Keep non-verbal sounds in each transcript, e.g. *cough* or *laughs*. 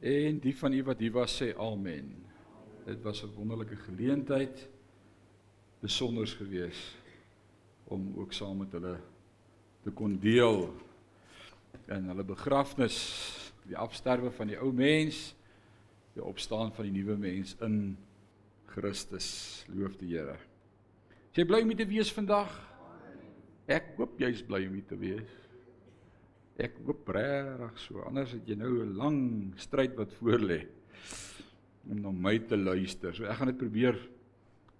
En die van u wat hier was sê amen. Dit was 'n wonderlike geleentheid besonders gewees om ook saam met hulle te kon deel in hulle begrafnis, die afsterwe van die ou mens, die opstaan van die nuwe mens in Christus. Loof die Here. Jy bly om te wees vandag? Ek hoop jy's bly om te wees. Ek hoop regtig so. Anders het jy nou 'n lang stryd wat voor lê om na my te luister. So ek gaan dit probeer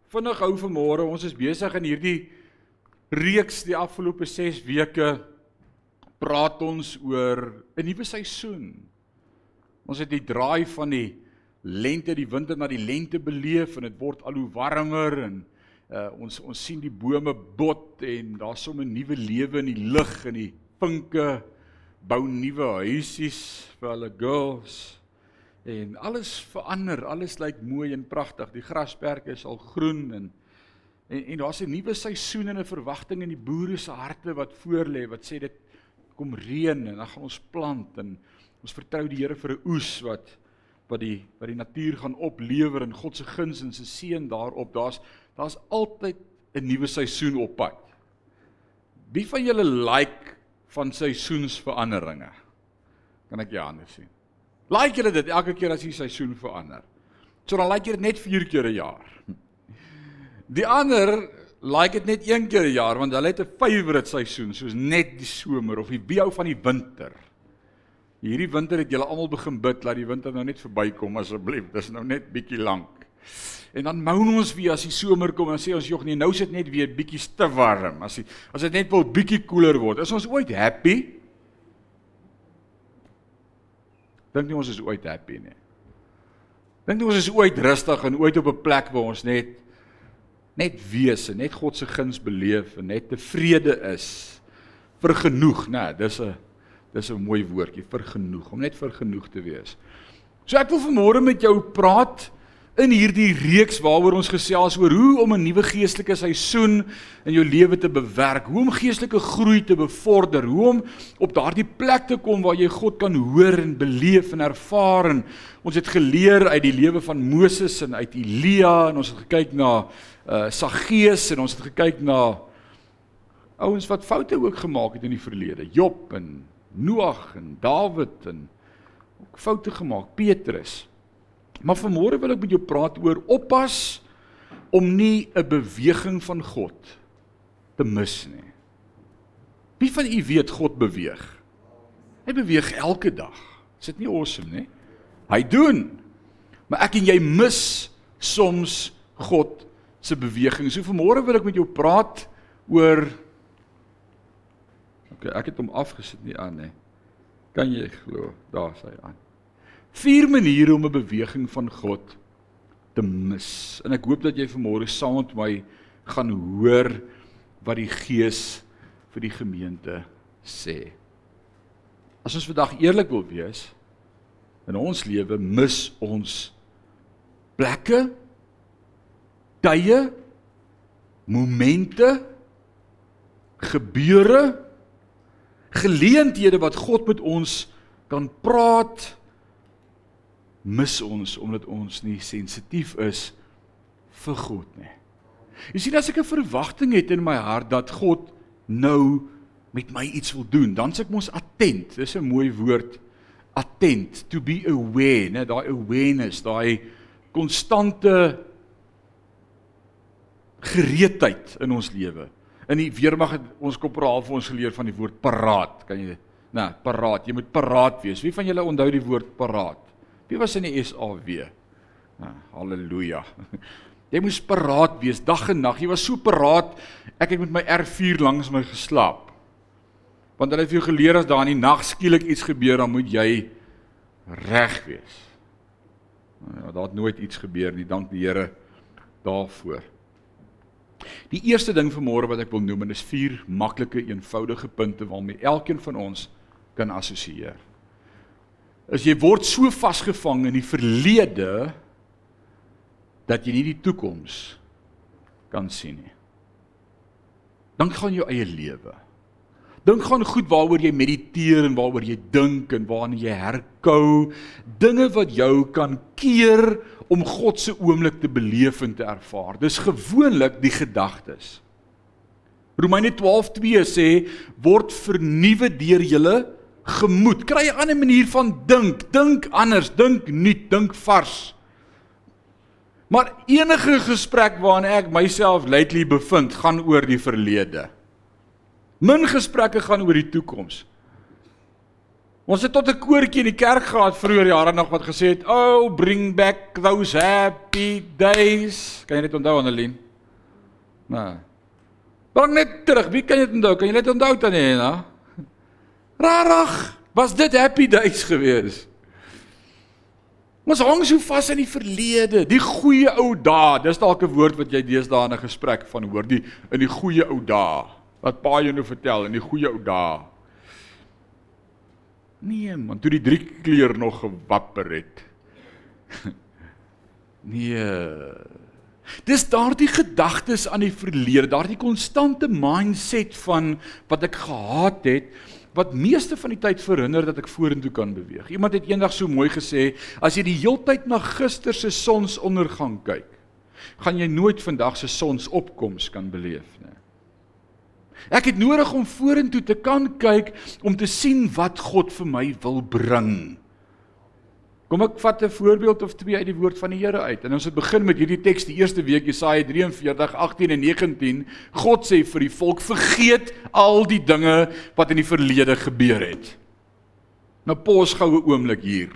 vinnig hou vir môre. Ons is besig in hierdie reeks die afgelope 6 weke praat ons oor 'n nuwe seisoen. Ons het die draai van die lente, die winter na die lente beleef en dit word al hoe warmer en uh, ons ons sien die bome bot en daar's sommer 'n nuwe lewe in die lug en die pinke bou nuwe huisies vir hulle girls en alles verander, alles lyk mooi en pragtig. Die grasperke is al groen en en, en daar's 'n nuwe seisoen en 'n verwagting in die boere se harte wat voorlê wat sê dit kom reën en dan gaan ons plant en ons vertrou die Here vir 'n oes wat wat die wat die natuur gaan oplewer en God se guns en se seën daarop. Daar's daar's altyd 'n nuwe seisoen op pad. Wie van julle like van seisoensveranderinge. Kan ek jou hande sien? Like julle dit elke keer as die seisoen verander? So dan like jy dit net 4 keer 'n jaar. Die ander like dit net een keer 'n jaar want hulle het 'n favourite seisoen soos net die somer of die biehou van die winter. Hierdie winter het julle almal begin bid dat die winter nou net verbykom asseblief. Dis nou net bietjie lank. En dan moan ons weer as die somer kom en sê ons jog nee, nou sit net weer bietjie te warm. As die, as dit net wil bietjie koeler word. Is ons ooit happy? Dink nie ons is ooit happy nie. Dink nie ons is ooit rustig en ooit op 'n plek waar ons net net wees en net God se guns beleef en net tevrede is vir genoeg, né? Dis 'n dis 'n mooi woordjie, vir genoeg, om net vir genoeg te wees. So ek wil vanmôre met jou praat in hierdie reeks waaroor ons gesels oor hoe om 'n nuwe geestelike seisoen in jou lewe te bewerk, hoe om geestelike groei te bevorder, hoe om op daardie plek te kom waar jy God kan hoor en beleef en ervaar. En ons het geleer uit die lewe van Moses en uit Elia en ons het gekyk na uh Saggeus en ons het gekyk na ouens wat foute ook gemaak het in die verlede, Job en Noag en Dawid en ook foute gemaak, Petrus. Maar vanmôre wil ek met jou praat oor oppas om nie 'n beweging van God te mis nie. Wie van u weet God beweeg? Hy beweeg elke dag. Is dit nie awesome nie? Hy doen. Maar ek en jy mis soms God se beweging. So vanmôre wil ek met jou praat oor OK, ek het hom afgesit nie aan nie. Kan jy glo? Daar is hy aan. Vier maniere om 'n beweging van God te mis. En ek hoop dat jy vanmôre saam met my gaan hoor wat die Gees vir die gemeente sê. As ons vandag eerlik wil wees, in ons lewe mis ons plekke, tye, momente, gebeure, geleenthede wat God met ons kan praat mis ons omdat ons nie sensitief is vir God nie. Jy sien as ek 'n verwagting het in my hart dat God nou met my iets wil doen, dan s'ek mos attent. Dis 'n mooi woord attent, to be aware, né, daai awareness, daai konstante gereedheid in ons lewe. In die weermag het ons korporaal vir ons geleer van die woord paraat, kan jy, né, paraat. Jy moet paraat wees. Wie van julle onthou die woord paraat? Wie was in die SAW? Ah, halleluja. Jy moes paraat wees dag en nag. Jy was so paraat. Ek het met my R4 langs my geslaap. Want hulle het vir jou geleer as daar in die nag skielik iets gebeur, dan moet jy reg wees. Nou ja, daar het nooit iets gebeur nie. Dank die Here daarvoor. Die eerste ding vir môre wat ek wil noem, en dis vier maklike, eenvoudige punte waarmee elkeen van ons kan assosieer. As jy word so vasgevang in die verlede dat jy nie die toekoms kan sien nie. Dan gaan jou eie lewe. Dink gaan goed waaroor jy mediteer en waaroor jy dink en waarna jy herkou, dinge wat jou kan keer om God se oomblik te beleef en te ervaar. Dis gewoonlik die gedagtes. Romeine 12:2 sê word vernuwe deur julle gemoed. Kry 'n ander manier van dink, dink anders, dink nuut, dink vars. Maar enige gesprek waarna ek myself lately bevind, gaan oor die verlede. Min gesprekke gaan oor die toekoms. Ons het tot 'n koortjie in die kerk gehad vroeër jare nog wat gesê het, "Oh, bring back those happy days." Kan jy dit onthou, Annelien? Nee. Bring net terug. Wie kan dit onthou? Kan jy dit onthou dan nie, Rarig. Was dit happy days gewees? Ons hang so vas in die verlede, die goeie ou dae. Dis dalk 'n woord wat jy deesdae in 'n gesprek van hoor, die in die goeie ou dae wat pa jou nou vertel in die goeie ou dae. Nee man, toe die drie kleur nog gewapper het. *laughs* nee. Dis daardie gedagtes aan die verlede, daardie konstante mindset van wat ek gehad het wat meeste van die tyd verhinder dat ek vorentoe kan beweeg. Iemand het eendag so mooi gesê, as jy die heeltyd na gister se sonsondergang kyk, gaan jy nooit vandag se sonsopkoms kan beleef nie. Ek het nodig om vorentoe te kan kyk om te sien wat God vir my wil bring. Kom ek vat 'n voorbeeld of twee uit die woord van die Here uit. En ons het begin met hierdie teks die eerste week Jesaja 43 18 en 19. God sê vir die volk: "Vergeet al die dinge wat in die verlede gebeur het." Nou pos goue oomblik hier.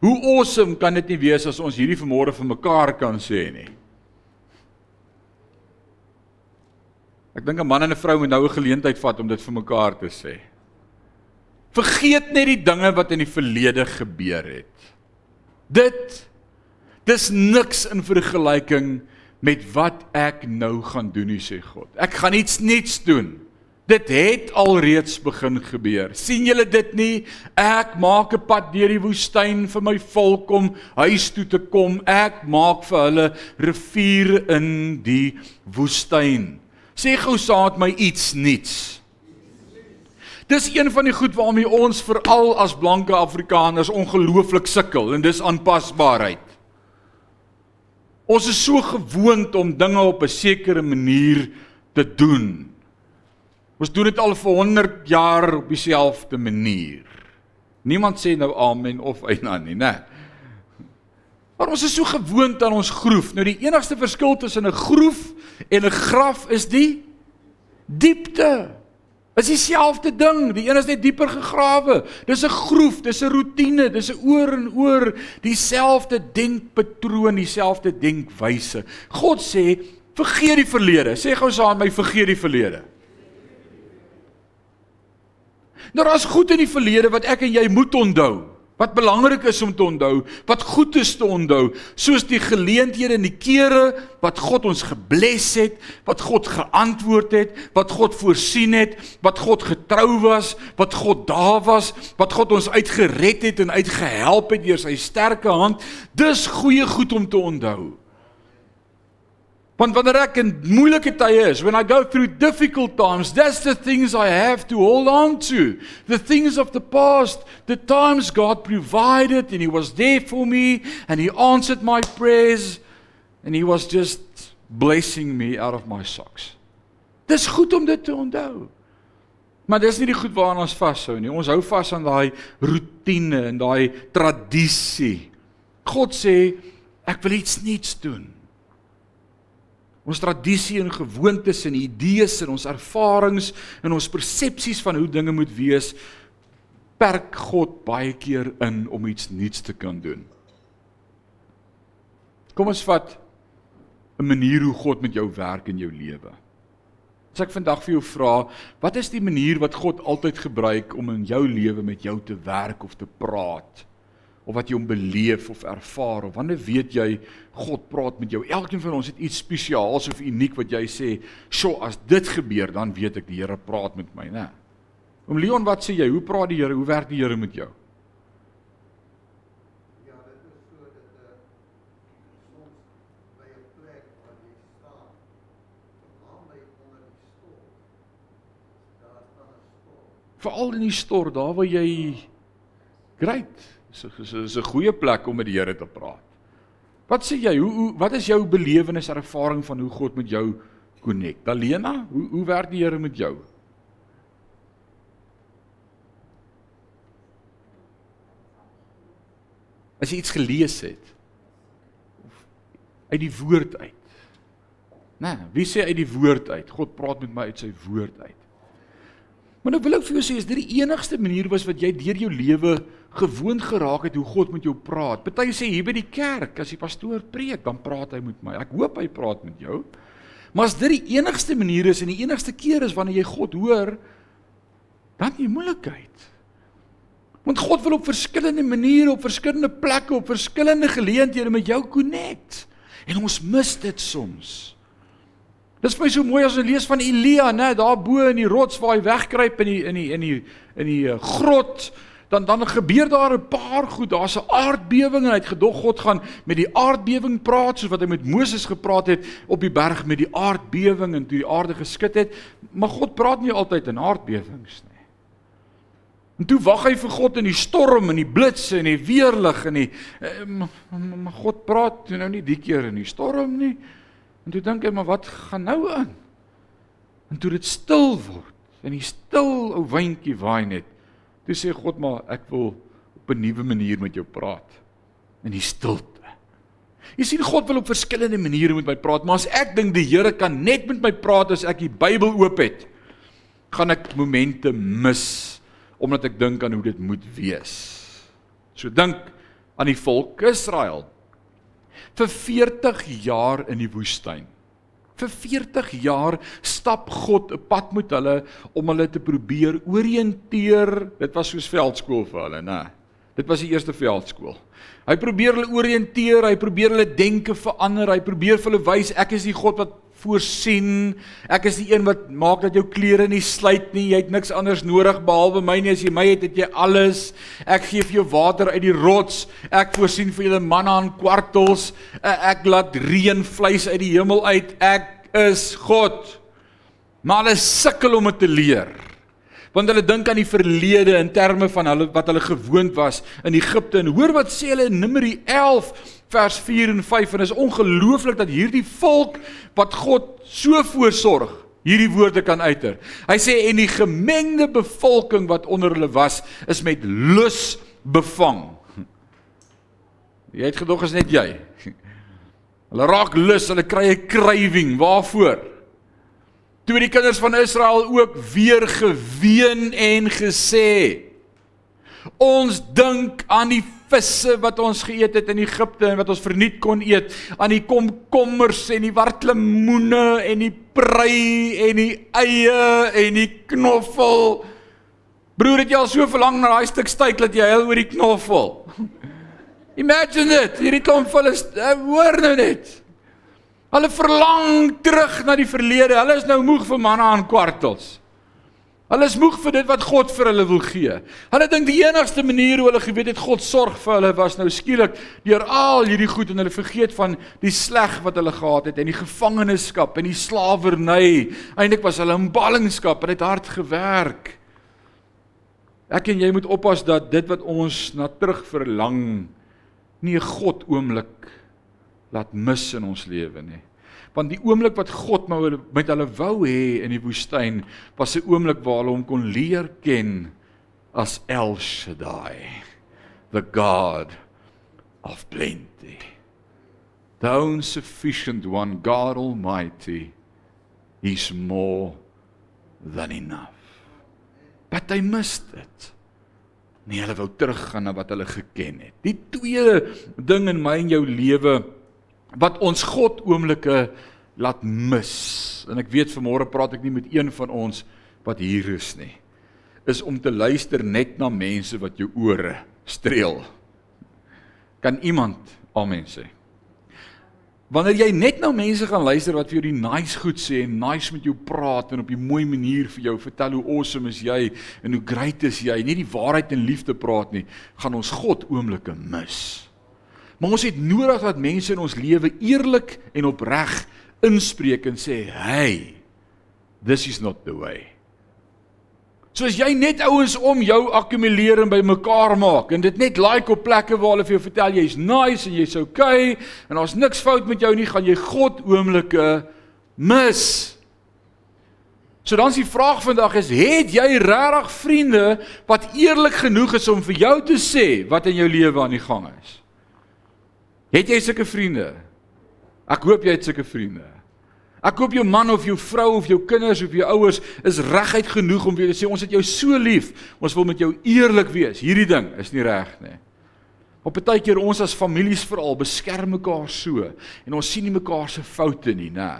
Hoe awesome kan dit nie wees as ons hierdie vanmôre vir mekaar kan sê nie? Ek dink 'n man en 'n vrou moet nou 'n geleentheid vat om dit vir mekaar te sê. Vergeet net die dinge wat in die verlede gebeur het. Dit dis niks in vergelyking met wat ek nou gaan doen, sê God. Ek gaan iets nuuts doen. Dit het alreeds begin gebeur. sien julle dit nie? Ek maak 'n pad deur die woestyn vir my volk om huis toe te kom. Ek maak vir hulle riviere in die woestyn. Sê gou saad my iets nuuts. Dis een van die goed waarmee ons veral as blanke Afrikaners ongelooflik sukkel en dis aanpasbaarheid. Ons is so gewoond om dinge op 'n sekere manier te doen. Ons doen dit al vir 100 jaar op dieselfde manier. Niemand sê nou amen of eina nie, né? Maar ons is so gewoond aan ons groef. Nou die enigste verskil tussen 'n groef en 'n graf is die diepte. Is dieselfde ding. Die een is net dieper gegrawe. Dis 'n groef, dis 'n rotine, dis 'n oor en oor dieselfde denkpatroon, dieselfde denkwyse. God sê, vergeet die verlede. Sê gou saam my, vergeet die verlede. Nou daar's goed in die verlede wat ek en jy moet onthou. Wat belangrik is om te onthou, wat goed is te onthou, soos die geleenthede en die kere wat God ons gebless het, wat God geantwoord het, wat God voorsien het, wat God getrou was, wat God daar was, wat God ons uitgered het en uitgehelp het deur sy sterke hand. Dis goeie goed om te onthou. Want wanneer ek in moeilike tye is, when I go through difficult times, that's the things I have to hold on to. The things of the past, the times God provided and he was there for me and he answered my prayers and he was just blessing me out of my socks. Dis goed om dit te onthou. Maar dis nie die goed waaraan ons vashou nie. Ons hou vas aan daai rotine en daai tradisie. God sê ek wil iets nuuts doen. Ons tradisie en gewoontes en idees en ons ervarings en ons persepsies van hoe dinge moet wees perk God baie keer in om iets nuuts te kan doen. Kom ons vat 'n manier hoe God met jou werk in jou lewe. As ek vandag vir jou vra, wat is die manier wat God altyd gebruik om in jou lewe met jou te werk of te praat? Of wat jy hom beleef of ervaar of wanneer weet jy God praat met jou? Elkeen van ons het iets spesiaals of uniek wat jy sê sjo as dit gebeur dan weet ek die Here praat met my nê Oom Leon wat sê jy? Hoe praat die Here? Hoe werk die Here met jou? Veral in die stort, daar waar jy great. Dis 'n is 'n goeie plek om met die Here te praat. Wat sê jy? Hoe, hoe wat is jou belewenis en ervaring van hoe God met jou connect? Dalena, hoe hoe werk die Here met jou? As jy iets gelees het uit die woord uit. Nee, wie sê uit die woord uit? God praat met my uit sy woord uit. Maar nou wil ek vir jou sê is dit die enigste manier was wat jy deur jou lewe gewoond geraak het hoe God met jou praat. Party sê hier by die kerk as die pastoor preek, dan praat hy met my. Ek hoop hy praat met jou. Maar as dit die enigste manier is en die enigste keer is wanneer jy God hoor, dan jy moeilikheid. Want God wil op verskillende maniere, op verskillende plekke, op verskillende geleenthede met jou connect. En ons mis dit soms. Dis vir my so mooi as ons lees van Elia, né, daar bo in die rots waar hy wegkruip in die in die in die in die uh, grot, dan dan gebeur daar 'n paar goed. Daar's 'n aardbewing en hy het gedog God gaan met die aardbewing praat soos wat hy met Moses gepraat het op die berg met die aardbewing en toe die aarde geskud het. Maar God praat nie altyd in aardbewings nie. En toe wag hy vir God in die storm en die blitse en die weerlig en die eh, maar God praat nou nie die keer in die storm nie. En toe dink hy maar wat gaan nou aan? En toe dit stil word en die stil ou windjie waai net. Toe sê God maar ek wil op 'n nuwe manier met jou praat in die stilte. Jy sien God wil op verskillende maniere met my praat, maar as ek dink die Here kan net met my praat as ek die Bybel oop het, gaan ek momente mis omdat ek dink aan hoe dit moet wees. So dink aan die volk Israel. Vir 40 jaar in die woestyn. Vir 40 jaar stap God 'n pad met hulle om hulle te probeer orienteer. Dit was soos veldskool vir hulle, né? Dit was die eerste veldskool. Hy probeer hulle orienteer, hy probeer hulle denke verander, hy probeer vir hulle wys ek is die God wat voorsien. Ek is die een wat maak dat jou klere nie slyt nie. Jy het niks anders nodig behalwe my nie. As jy my het, het jy alles. Ek gee vir jou water uit die rots. Ek voorsien vir julle manna en kwartels. Ek laat reën vleis uit die hemel uit. Ek is God. Maar hulle sukkel om dit te leer. Want hulle dink aan die verlede in terme van hulle wat hulle gewoond was in Egipte en hoor wat sê hulle in Numeri 11 vers 4 en 5 en is ongelooflik dat hierdie volk wat God so voorsorg hierdie woorde kan uiter. Hy sê en die gemengde bevolking wat onder hulle was is met lus bevang. Jy het gedog is net jy. Hulle raak lus, hulle kry 'n craving. Waarvoor? Toe die kinders van Israel ook weer geween en gesê: Ons dink aan die visse wat ons geëet het in Egipte en wat ons verniet kon eet, aan die komkommers en die wartlemoene en die prei en die eie en die knoffel. Broer, het jy al so verlang na daai stuk steak dat jy huil oor die knoffel? *laughs* Imagine dit, hierdie klomp hulle eh, hoor nou net. Hulle verlang terug na die verlede. Hulle is nou moeg vir manne aan kwartels. Hulle is moeg vir dit wat God vir hulle wil gee. Hulle dink die enigste manier hoe hulle geweet het God sorg vir hulle was nou skielik deur al hierdie goed en hulle vergeet van die sleg wat hulle gehad het en die gevangenskap en die slawerny. Eindelik was hulle in ballingskap en het hard gewerk. Ek en jy moet oppas dat dit wat ons na terug verlang nie 'n God oomblik laat mis in ons lewe nie want die oomblik wat God met hulle wou hê in die woestyn was 'n oomblik waar hulle hom kon leer ken as El Shaddai the god of plenty. The own sufficient one god almighty is more than enough. But they missed it. Nee hulle wou teruggaan na wat hulle geken het. Die tweede ding in my en jou lewe wat ons God oomblikke laat mis. En ek weet vanmôre praat ek nie met een van ons wat hier is nie. Is om te luister net na mense wat jou ore streel. Kan iemand amen sê? Wanneer jy net na mense gaan luister wat vir jou die nice goed sê en nice met jou praat en op 'n mooi manier vir jou vertel hoe awesome is jy en hoe great is jy, nie die waarheid en liefde praat nie, gaan ons God oomblikke mis. Maar ons het nodig dat mense in ons lewe eerlik en opreg inspreek en sê, "Hey, this is not the way." Soos jy net ouens om jou akkumuleer en bymekaar maak en dit net like op plekke waar hulle vir jou vertel jy's nice en jy's okay en daar's niks fout met jou nie, gaan jy God oomblikke mis. So dan is die vraag vandag is het jy regtig vriende wat eerlik genoeg is om vir jou te sê wat in jou lewe aan die gang is? Het jy sulke vriende? Ek hoop jy het sulke vriende. Ek hoop jou man of jou vrou of jou kinders of jou ouers is reguit genoeg om vir jou te sê ons het jou so lief. Ons wil met jou eerlik wees. Hierdie ding is nie reg nie. Op baie keer ons as families veral beskerm mekaar so en ons sien nie mekaar se foute nie, nê.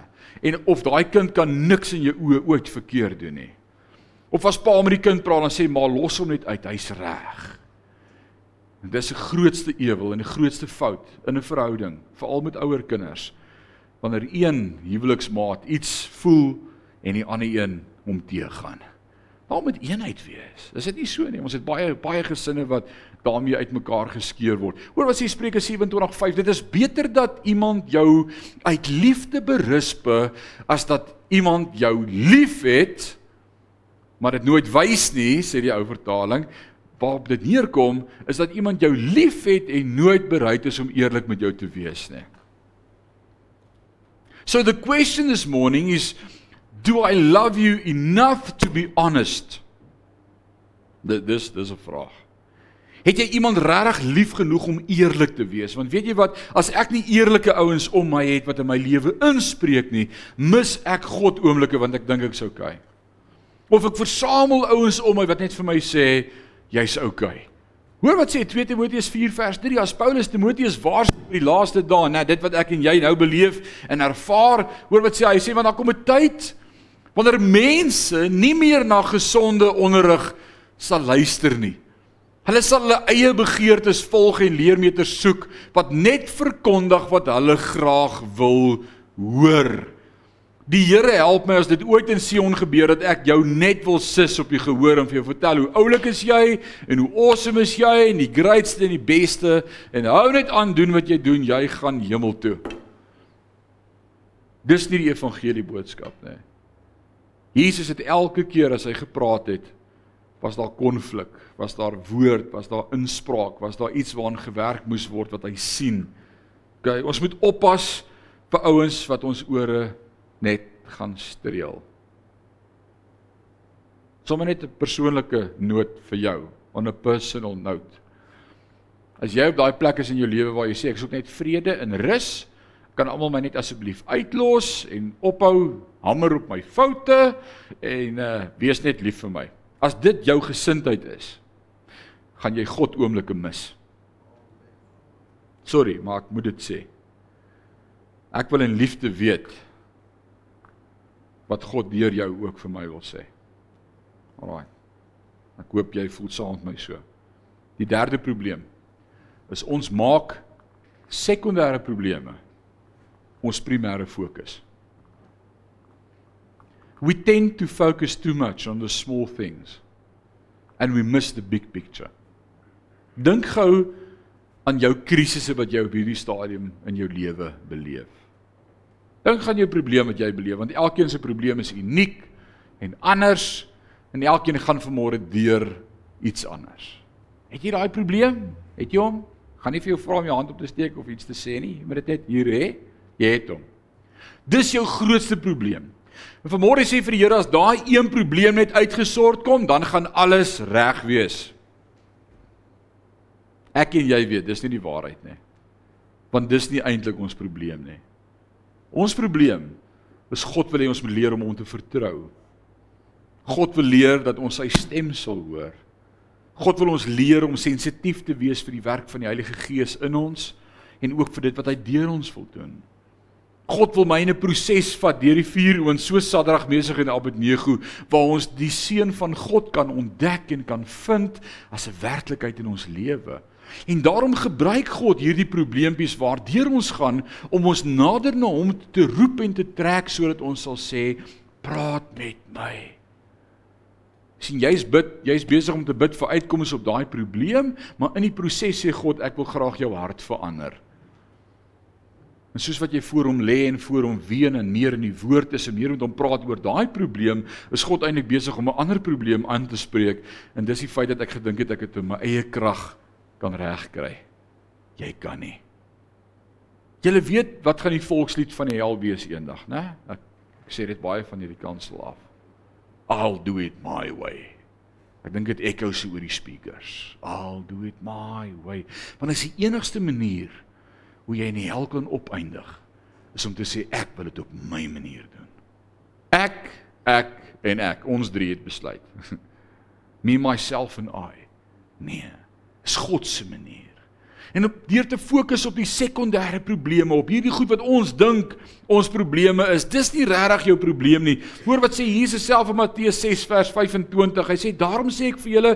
En of daai kind kan niks in jou oë ooit verkeerd doen nie. Of as pa met die kind praat dan sê maar los hom net uit, hy's reg. En dis die grootste ewel en die grootste fout in 'n verhouding, veral met ouer kinders wanneer een huweliksmaat iets voel en die ander een hom teëgaan. Daar moet eenheid wees. Is dit nie so nie? Ons het baie baie gesinne wat daarmee uitmekaar geskeur word. Hoor wat sê Spreuke 27:5, dit is beter dat iemand jou uit liefde berispe as dat iemand jou liefhet maar dit nooit wys nie, sê die ou vertaling. Waarop dit neerkom is dat iemand jou liefhet en nooit bereid is om eerlik met jou te wees nie. So the question this morning is do I love you enough to be honest? Dis dis 'n vraag. Het jy iemand regtig lief genoeg om eerlik te wees? Want weet jy wat, as ek nie eerlike ouens om my het wat in my lewe inspreek nie, mis ek God oomblikke want ek dink ek's okay. Of ek versamel ouens om my wat net vir my sê jy's okay. Hoor wat sê 2 Timoteus 4 vers 3 as Paulus Timoteus waarsku vir die laaste dae, net dit wat ek en jy nou beleef en ervaar. Hoor wat sê hy sê want daar kom 'n tyd wanneer mense nie meer na gesonde onderrig sal luister nie. Hulle sal hulle eie begeertes volg en leermeters soek wat net verkondig wat hulle graag wil hoor. Die Here help my as dit ooit in Sion gebeur dat ek jou net wil sis op die gehoor en vir jou vertel hoe oulik is jy en hoe awesome is jy en die greatste en die beste en hou net aan doen wat jy doen, jy gaan hemel toe. Dis nie die evangelie boodskap nie. Jesus het elke keer as hy gepraat het, was daar konflik, was daar woord, was daar inspraak, was daar iets waaraan gewerk moes word wat hy sien. OK, ons moet oppas vir ouens wat ons ore net gaan streel. Sommige net 'n persoonlike noot vir jou, on a personal note. As jy op daai plek is in jou lewe waar jy sê ek soek net vrede en rus, kan almal my net asseblief uitlos en ophou hamer op my foute en uh wees net lief vir my. As dit jou gesindheid is, gaan jy God oomblikke mis. Sorry, maar ek moet dit sê. Ek wil in liefde weet wat God deur jou ook vir my wil sê. Alraai. Ek hoop jy voel saam met my so. Die derde probleem is ons maak sekondêre probleme ons primêre fokus. We tend to focus too much on the small things and we miss the big picture. Dink gou aan jou krisisse wat jy op hierdie stadium in jou lewe beleef. Dink gaan jou probleem wat jy beleef want elkeen se probleem is uniek en anders en elkeen gaan vanmôre deur iets anders. Het jy daai probleem? Het jy hom? Gaan nie vir jou vra om jou hand op te steek of iets te sê nie, maar dit net hier hè. Jy het hom. Dis jou grootste probleem. En vanmôre sê vir die Here as daai een probleem net uitgesort kom, dan gaan alles reg wees. Ek en jy weet, dis nie die waarheid nie. Want dis nie eintlik ons probleem nie. Ons probleem is God wil hê ons moet leer om hom te vertrou. God wil leer dat ons sy stem sal hoor. God wil ons leer om sensitief te wees vir die werk van die Heilige Gees in ons en ook vir dit wat hy deur ons wil doen. God wil my in 'n proses vat deur die vuur oond so Sadrag, Mesig en Abednego waar ons die seun van God kan ontdek en kan vind as 'n werklikheid in ons lewe. En daarom gebruik God hierdie probleempies waardeur ons gaan om ons nader na hom te roep en te trek sodat ons sal sê praat met my. sien jy's bid, jy's besig om te bid vir uitkomste op daai probleem, maar in die proses sê God ek wil graag jou hart verander. En soos wat jy voor hom lê en voor hom ween en meer in die woord is en meer met hom praat oor daai probleem, is God eintlik besig om 'n ander probleem aan te spreek en dis die feit dat ek gedink het ek het in my eie krag kan regkry. Jy kan nie. Julle weet wat gaan die volkslied van die hel wees eendag, né? Ek, ek sê dit baie van hierdie kansel af. I'll do it my way. Ek dink dit ekko so oor die speakers. I'll do it my way. Want dit is die enigste manier hoe jy in die hel kan opeindig is om te sê ek wil dit op my manier doen. Ek, ek en ek, ons drie het besluit. *laughs* Me myself and I. Nee, is God se manier. En op deur te fokus op die sekondêre probleme, op hierdie goed wat ons dink ons probleme is, dis nie regtig jou probleem nie. Hoor wat sê Jesus self in Matteus 6 vers 25. Hy sê daarom sê ek vir julle,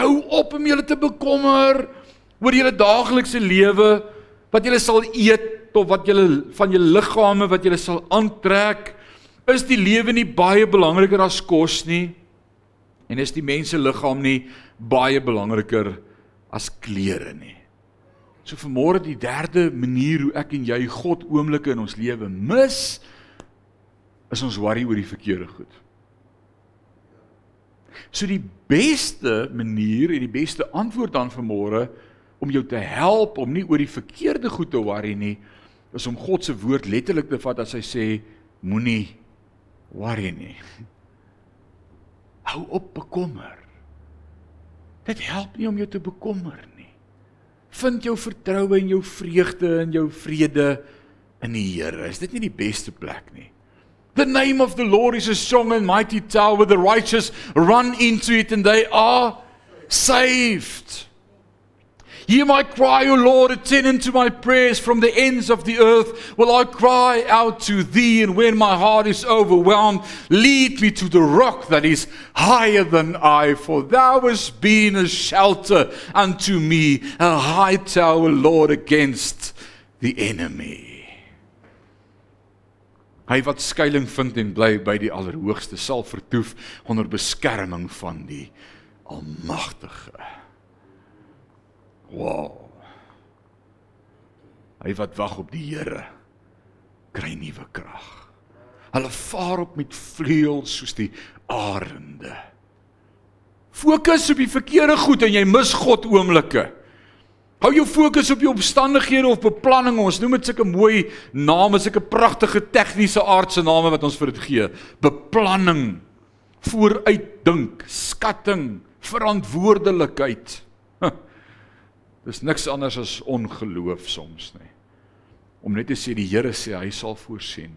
hou op om julle te bekommer oor julle daaglikse lewe wat julle sal eet of wat julle van julle liggame wat julle sal aantrek is die lewe nie baie belangriker as kos nie en is die mense liggaam nie baie belangriker as klere nie so vanmôre die derde manier hoe ek en jy God oomblikke in ons lewe mis is ons worry oor die verkeerde goed so die beste manier en die beste antwoord dan vanmôre om jou te help om nie oor die verkeerde goed te worry nie, is om God se woord letterlik te vat as hy sê moenie worry nie. *laughs* Hou op bekommer. Dit help nie om jou te bekommer nie. Vind jou vertroue en jou vreugde en jou vrede in die Here. Is dit nie die beste plek nie? The name of the Lord is a strong and mighty tower. The righteous run into it and they are saved. Hear my cry, O Lord, attend unto my prayers from the ends of the earth. Will I cry out to thee, and when my heart is overwhelmed, lead me to the rock that is higher than I, for thou hast been a shelter unto me, a high tower, Lord, against the enemy. Hy wat skuilings vind en bly by die Allerhoogste sal vertoef onder beskerming van die Almagtige. Wow. Hy wat wag op die Here kry nuwe krag. Hulle vaar op met vleuels soos die arende. Fokus op die verkeerde goed en jy mis God oomblikke. Hou jou fokus op jou omstandighede of beplanning. Ons noem dit sulke mooi name, sulke pragtige tegniese aardse name wat ons vir dit gee. Beplanning, vooruitdink, skatting, verantwoordelikheid. Dis niks anders as ongeloof soms nie. Om net te sê die Here sê hy sal voorsien.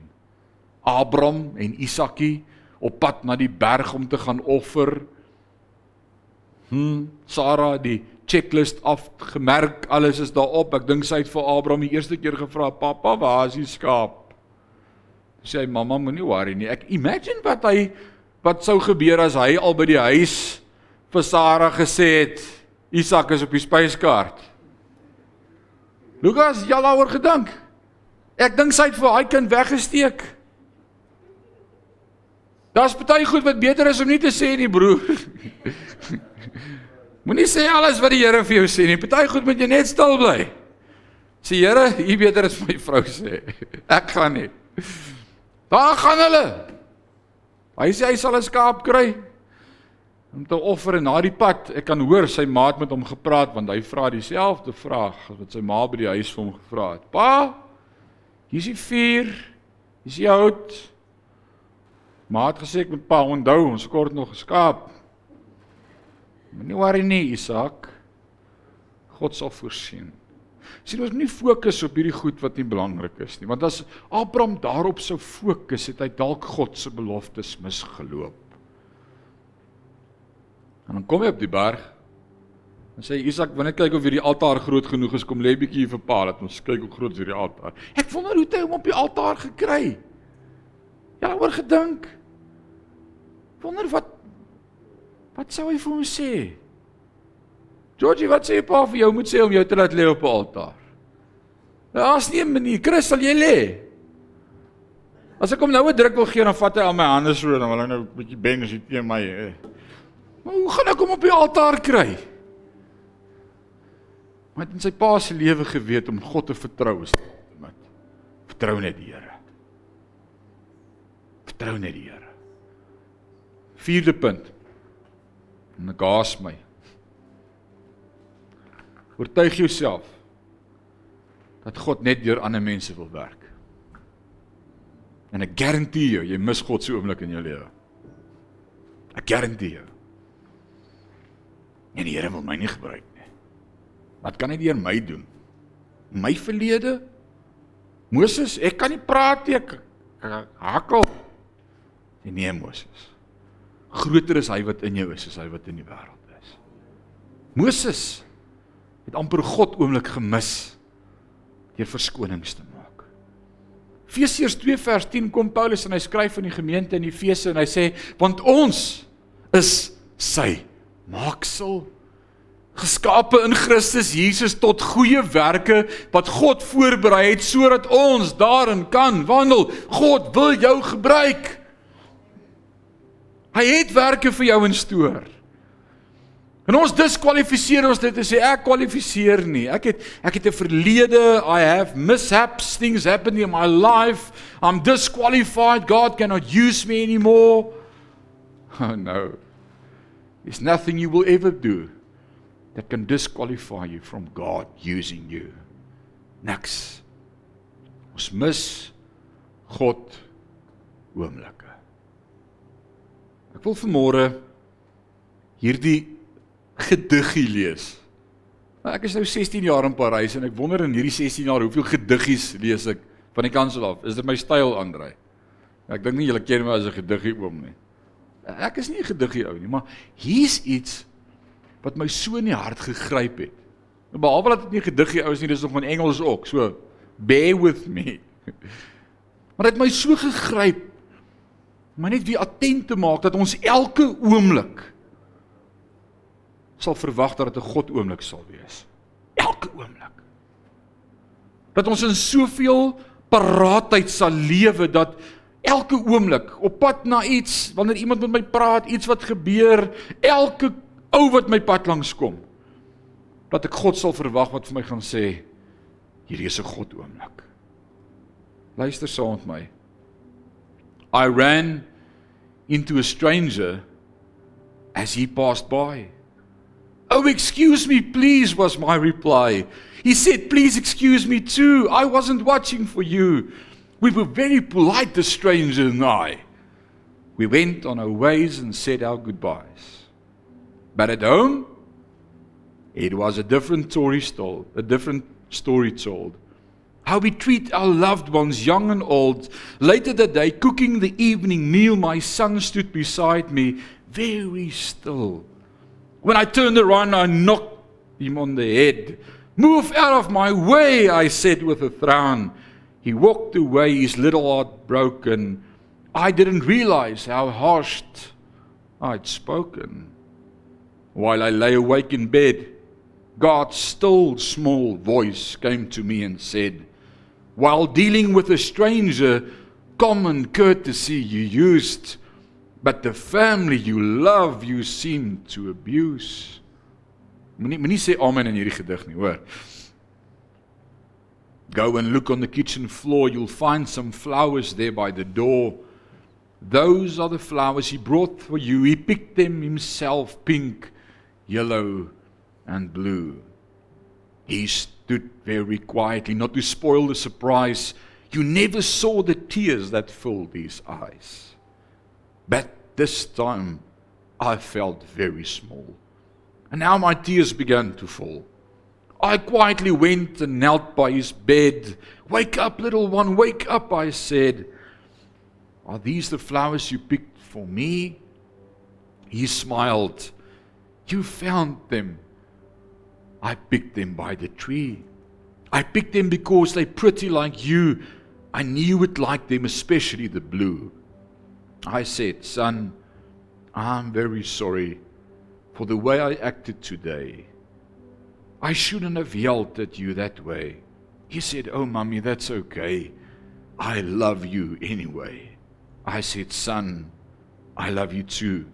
Abraham en Isakie op pad na die berg om te gaan offer. Hm, Sara die checklist afgemerk, alles is daarop. Ek dink sy het vir Abraham die eerste keer gevra, "Pappa, waar is die skaap?" Sê hy, "Mamma, moenie worry nie. Ek imagine wat hy wat sou gebeur as hy al by die huis vir Sara gesê het, Isak is op die spyskaart. Lukas, jy daaroor gedink? Ek dink sy het vir daai kind weggesteek. Daar's baie goed wat beter is om nie te sê nie, broer. *laughs* Moenie sê alles wat die Here vir jou sê nie. Party goed moet jy net stil bly. Sê Here, U beter as my vrou sê. *laughs* Ek gaan nie. Daar gaan hulle. Hy sê hy sal 'n skaap kry om te offer en na die pad ek kan hoor sy maat met hom gepraat want hy vra dieselfde vraag wat sy ma by die huis vir hom gevra het. Pa, hier's die vuur. Hier's die hout. Maat gesê ek moet pa onthou ons kort nog geskaap. Moenie worry nie, Isak. God sal voorsien. Sien ons nie fokus op hierdie goed wat nie belangrik is nie, want as Abraham daarop sou fokus, het hy dalk God se beloftes misgeloop. En dan kom hy op die berg. En sê Isak, wanneer kyk of hierdie altaar groot genoeg is, kom lê bietjie hier vir pa, laat ons kyk hoe groot is hierdie altaar. Ek wonder hoe hy hom op die altaar gekry. Ja, oor gedink. Wonder wat wat sou hy vir hom sê? Georgie, wat sê jy pa vir jou moet sê om jou te laat lê op 'n altaar? Daar's nie 'n manier. Chris, sal jy lê? As ek hom nou 'n druk wil gee, dan vat hy al my hande so dan wil hy nou 'n bietjie bang as hy teen my. Eh. Maar hoe gaan ek hom op die altaar kry? Maar in sy pa se lewe geweet om God te vertrou is met Vertrou net die Here. Vertrou net die Here. Vierde punt. En ek gaas my. Oortuig jouself dat God net deur ander mense wil werk. En ek garandeer jou, jy mis God se oomblik in jou lewe. Ek garandeer jou. En die Here wil my nie gebruik nie. Wat kan hy deur my doen? My verlede? Moses, ek kan nie praat nie. Ek hakkel. Nee, Moses. Groter is hy wat in jou is as hy wat in die wêreld is. Moses het amper God oomblik gemis deur verskonings te maak. Efesiërs 2 vers 10 kom Paulus en hy skryf aan die gemeente in Efese en hy sê want ons is sy maaksel geskape in Christus Jesus tot goeie werke wat God voorberei het sodat ons daarin kan wandel. God wil jou gebruik. Hy het werke vir jou in stoor. En ons diskwalifiseer ons dit en sê ek kwalifiseer nie. Ek het ek het 'n verlede. I have mishaps, things happened in my life. I'm disqualified. God cannot use me anymore. *laughs* Oh no. There's nothing you will ever do that can disqualify you from God using you. Niks. Ons mis God oomblikke. Ek wil vanmôre hierdie gediggie lees. Nou ek is nou 16 jaar in Parys en ek wonder in hierdie 16 jaar hoeveel gediggies lees ek van die kansel af. Is dit my styl Andrei? Ek dink nie julle ken my as 'n gediggie oom nie. Ek is nie 'n gediggie ou nie, maar hier's iets wat my so in die hart gegryp het. Nou behalwe dat dit nie gediggie ou is nie, dis nog in Engels ook. So bear with me. *laughs* Maar dit het my so gegryp om net weer attent te maak dat ons elke oomblik sal verwag dat dit 'n God oomblik sal wees. Elke oomblik. Dat ons in soveel paraatheid sal lewe dat elke oomblik op pad na iets, wanneer iemand met my praat, iets wat gebeur, elke ou wat my pad langs kom dat ek God sal verwag wat vir my gaan sê hierdie is 'n God oomblik. Luister saam met my. I ran into a stranger as he passed by. Oh excuse me please was my reply. He said please excuse me too. I wasn't watching for you. We were very polite the stranger and I. We went on our ways and said our goodbyes. But at home, it was a different story told, a different story told. How we treat our loved ones, young and old. Later that day, cooking the evening meal, my son stood beside me, very still. When I turned around, I knocked him on the head. Move out of my way, I said with a frown. He walked away, his little heart broken. I didn't realize how harsh I'd spoken. While I lay awake in bed, God's still small voice came to me and said, While dealing with a stranger, common courtesy you used, but the family you love you seem to abuse. Moenie moenie sê amen in hierdie gedig nie, hoor. Go and look on the kitchen floor, you'll find some flowers there by the door. Those are the flowers he brought for you. He picked them himself, pink yellow, and blue. He stood very quietly, not to spoil the surprise. You never saw the tears that filled his eyes. But this time I felt very small. And now my tears began to fall. I quietly went and knelt by his bed. Wake up, little one, wake up, I said. Are these the flowers you picked for me? He smiled You found them. I picked them by the tree. I picked them because they're pretty like you. I knew it like them, especially the blue. I said, Son, I'm very sorry for the way I acted today. I shouldn't have yelled at you that way. He said, Oh, Mummy, that's okay. I love you anyway. I said, Son, I love you too.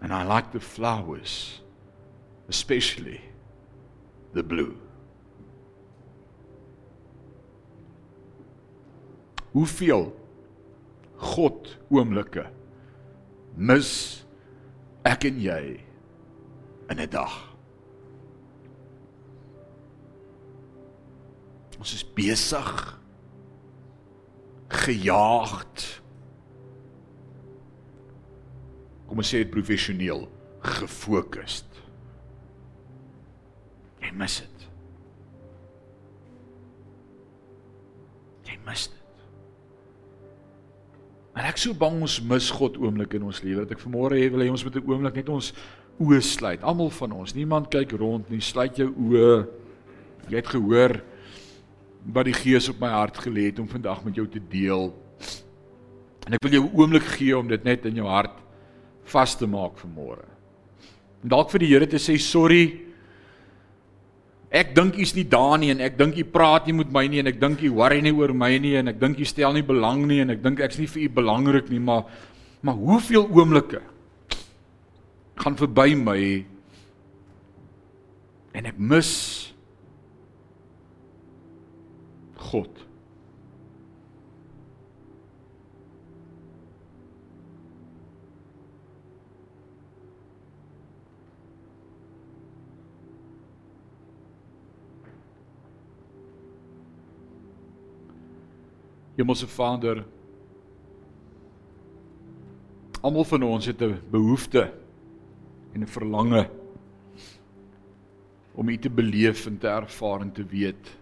And I like the flowers, especially the blue. Hoeveel God oomblikke mis ek en jy in 'n dag? Ons is besig gejaagd. Kom ons sê dit professioneel, gefokusd. Jy mis dit. Jy mis dit. Maar ek sou bang ons mis God oomblik in ons lewe dat ek vanmôre hê wil hê ons moet 'n oomblik net ons oë sluit. Almal van ons. Niemand kyk rond nie. Sluit jou oë. Jy het gehoor wat die Gees op my hart gelê het om vandag met jou te deel. En ek wil jou 'n oomblik gee om dit net in jou hart vas te maak vanmôre. En dalk vir die Here te sê sorry. Ek dink u's nie daar nie en ek dink u praat nie met my nie en ek dink u worry nie oor my nie en ek dink u stel nie belang nie en ek dink ek's nie vir u belangrik nie maar maar hoeveel oomblikke gaan verby my en ek mis God. Hemelse Vader, almal van ons het 'n behoefte en 'n verlange om U te beleef en te ervaar en te weet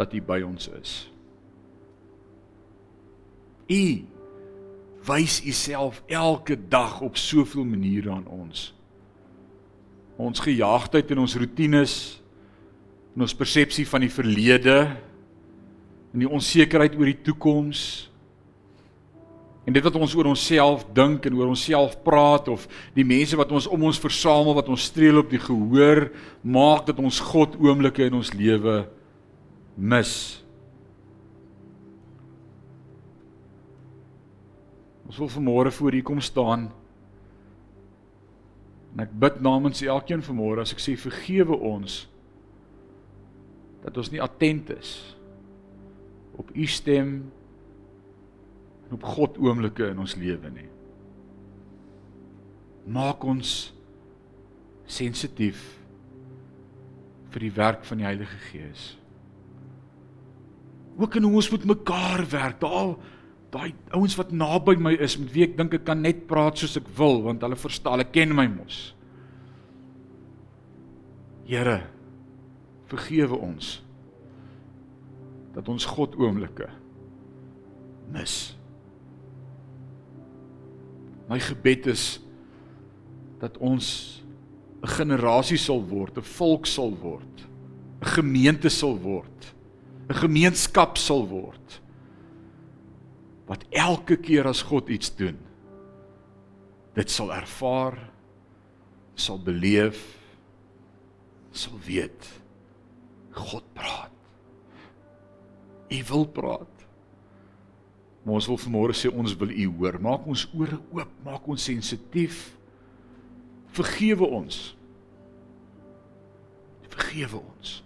dat U by ons is. U wys U self elke dag op soveel maniere aan ons. Ons gejaagdheid en ons rotines en ons persepsie van die verlede en die onsekerheid oor die toekoms en dit wat ons oor onsself dink en oor onsself praat of die mense wat ons om ons versamel wat ons streel op die gehoor maak dat ons God oomblikke in ons lewe mis. Ons wil vanmôre voor U kom staan. En ek bid namens elkeen vanmôre as ek sê vergewe ons dat ons nie attent is op u stem en op God oomblikke in ons lewe nie. Maak ons sensitief vir die werk van die Heilige Gees. Ook in hoe ons met mekaar werk. Daal daai ouens wat naby my is met wie ek dink ek kan net praat soos ek wil want hulle verstaan, hulle ken my mos. Here, vergewe ons dat ons God oomblikke mis. My gebed is dat ons 'n generasie sal word, 'n volk sal word, 'n gemeente sal word, 'n gemeenskap sal word wat elke keer as God iets doen, dit sal ervaar, sal beleef, sal weet God praat. U wil praat. Maar ons wil vanmôre sê ons wil U hoor. Maak ons ore oop, maak ons sensitief. Vergewe ons. Vergewe ons.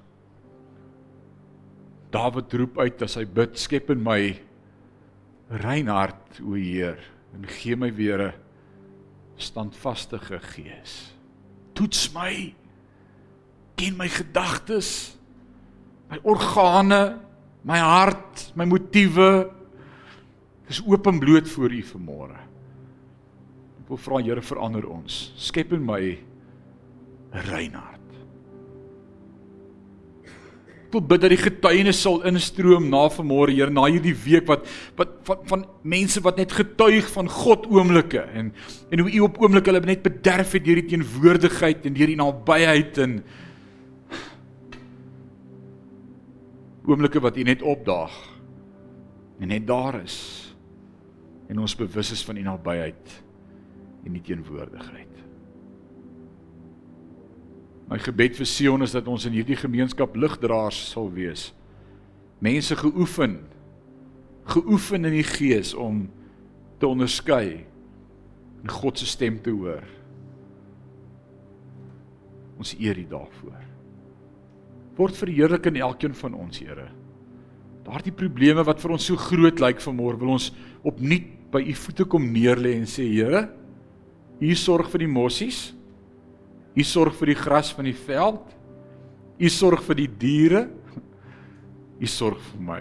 Dawid roep uit as hy bid, skep in my rein hart, o Heer, en gee my weer 'n standvaste gees. Toets my. Ken my gedagtes, my organe, my hart, my motiewe is oop en bloot voor U vanmôre. Ek wil vra Here verander ons. Skep in my 'n rein hart. Wil bid dat die getuienis sal instroom na vanmôre, Here, na hierdie week wat wat van van mense wat net getuig van God oomblikke en en hoe U op oomblikke hulle net bederf het deur die teenwoordigheid en deur die nabyheid en oomblikke wat U net opdaag en net daar is en ons bewus is van U nabyheid en U teenwoordigheid. My gebed vir Sion is dat ons in hierdie gemeenskap ligdraers sal wees. Mense geoefen geoefen in die gees om te onderskei en God se stem te hoor. Ons eer U daarvoor word verheerlik in elkeen van ons, Here. daardie probleme wat vir ons so groot lyk vanmôre wil ons opnuut by u voete kom neerlê en sê Here, u sorg vir die mossies. U sorg vir die gras van die veld. U sorg vir die diere. U sorg vir my.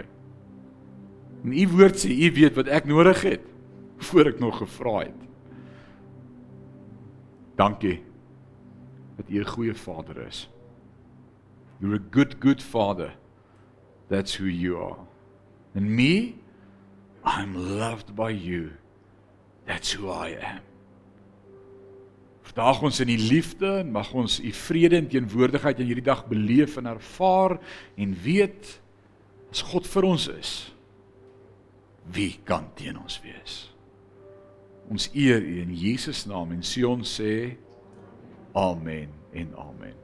En u woord sê u weet wat ek nodig het voor ek nog gevra het. Dankie dat u 'n goeie vader is. You're a good good father. That's who you are. And me, I'm loved by you. That's who I am. Vandag ons in die liefde en mag ons u vrede en teenwoordigheid in hierdie dag beleef en ervaar en weet as God vir ons is, wie kan teen ons wees? Ons eer U in Jesus naam en Sion sê amen en amen.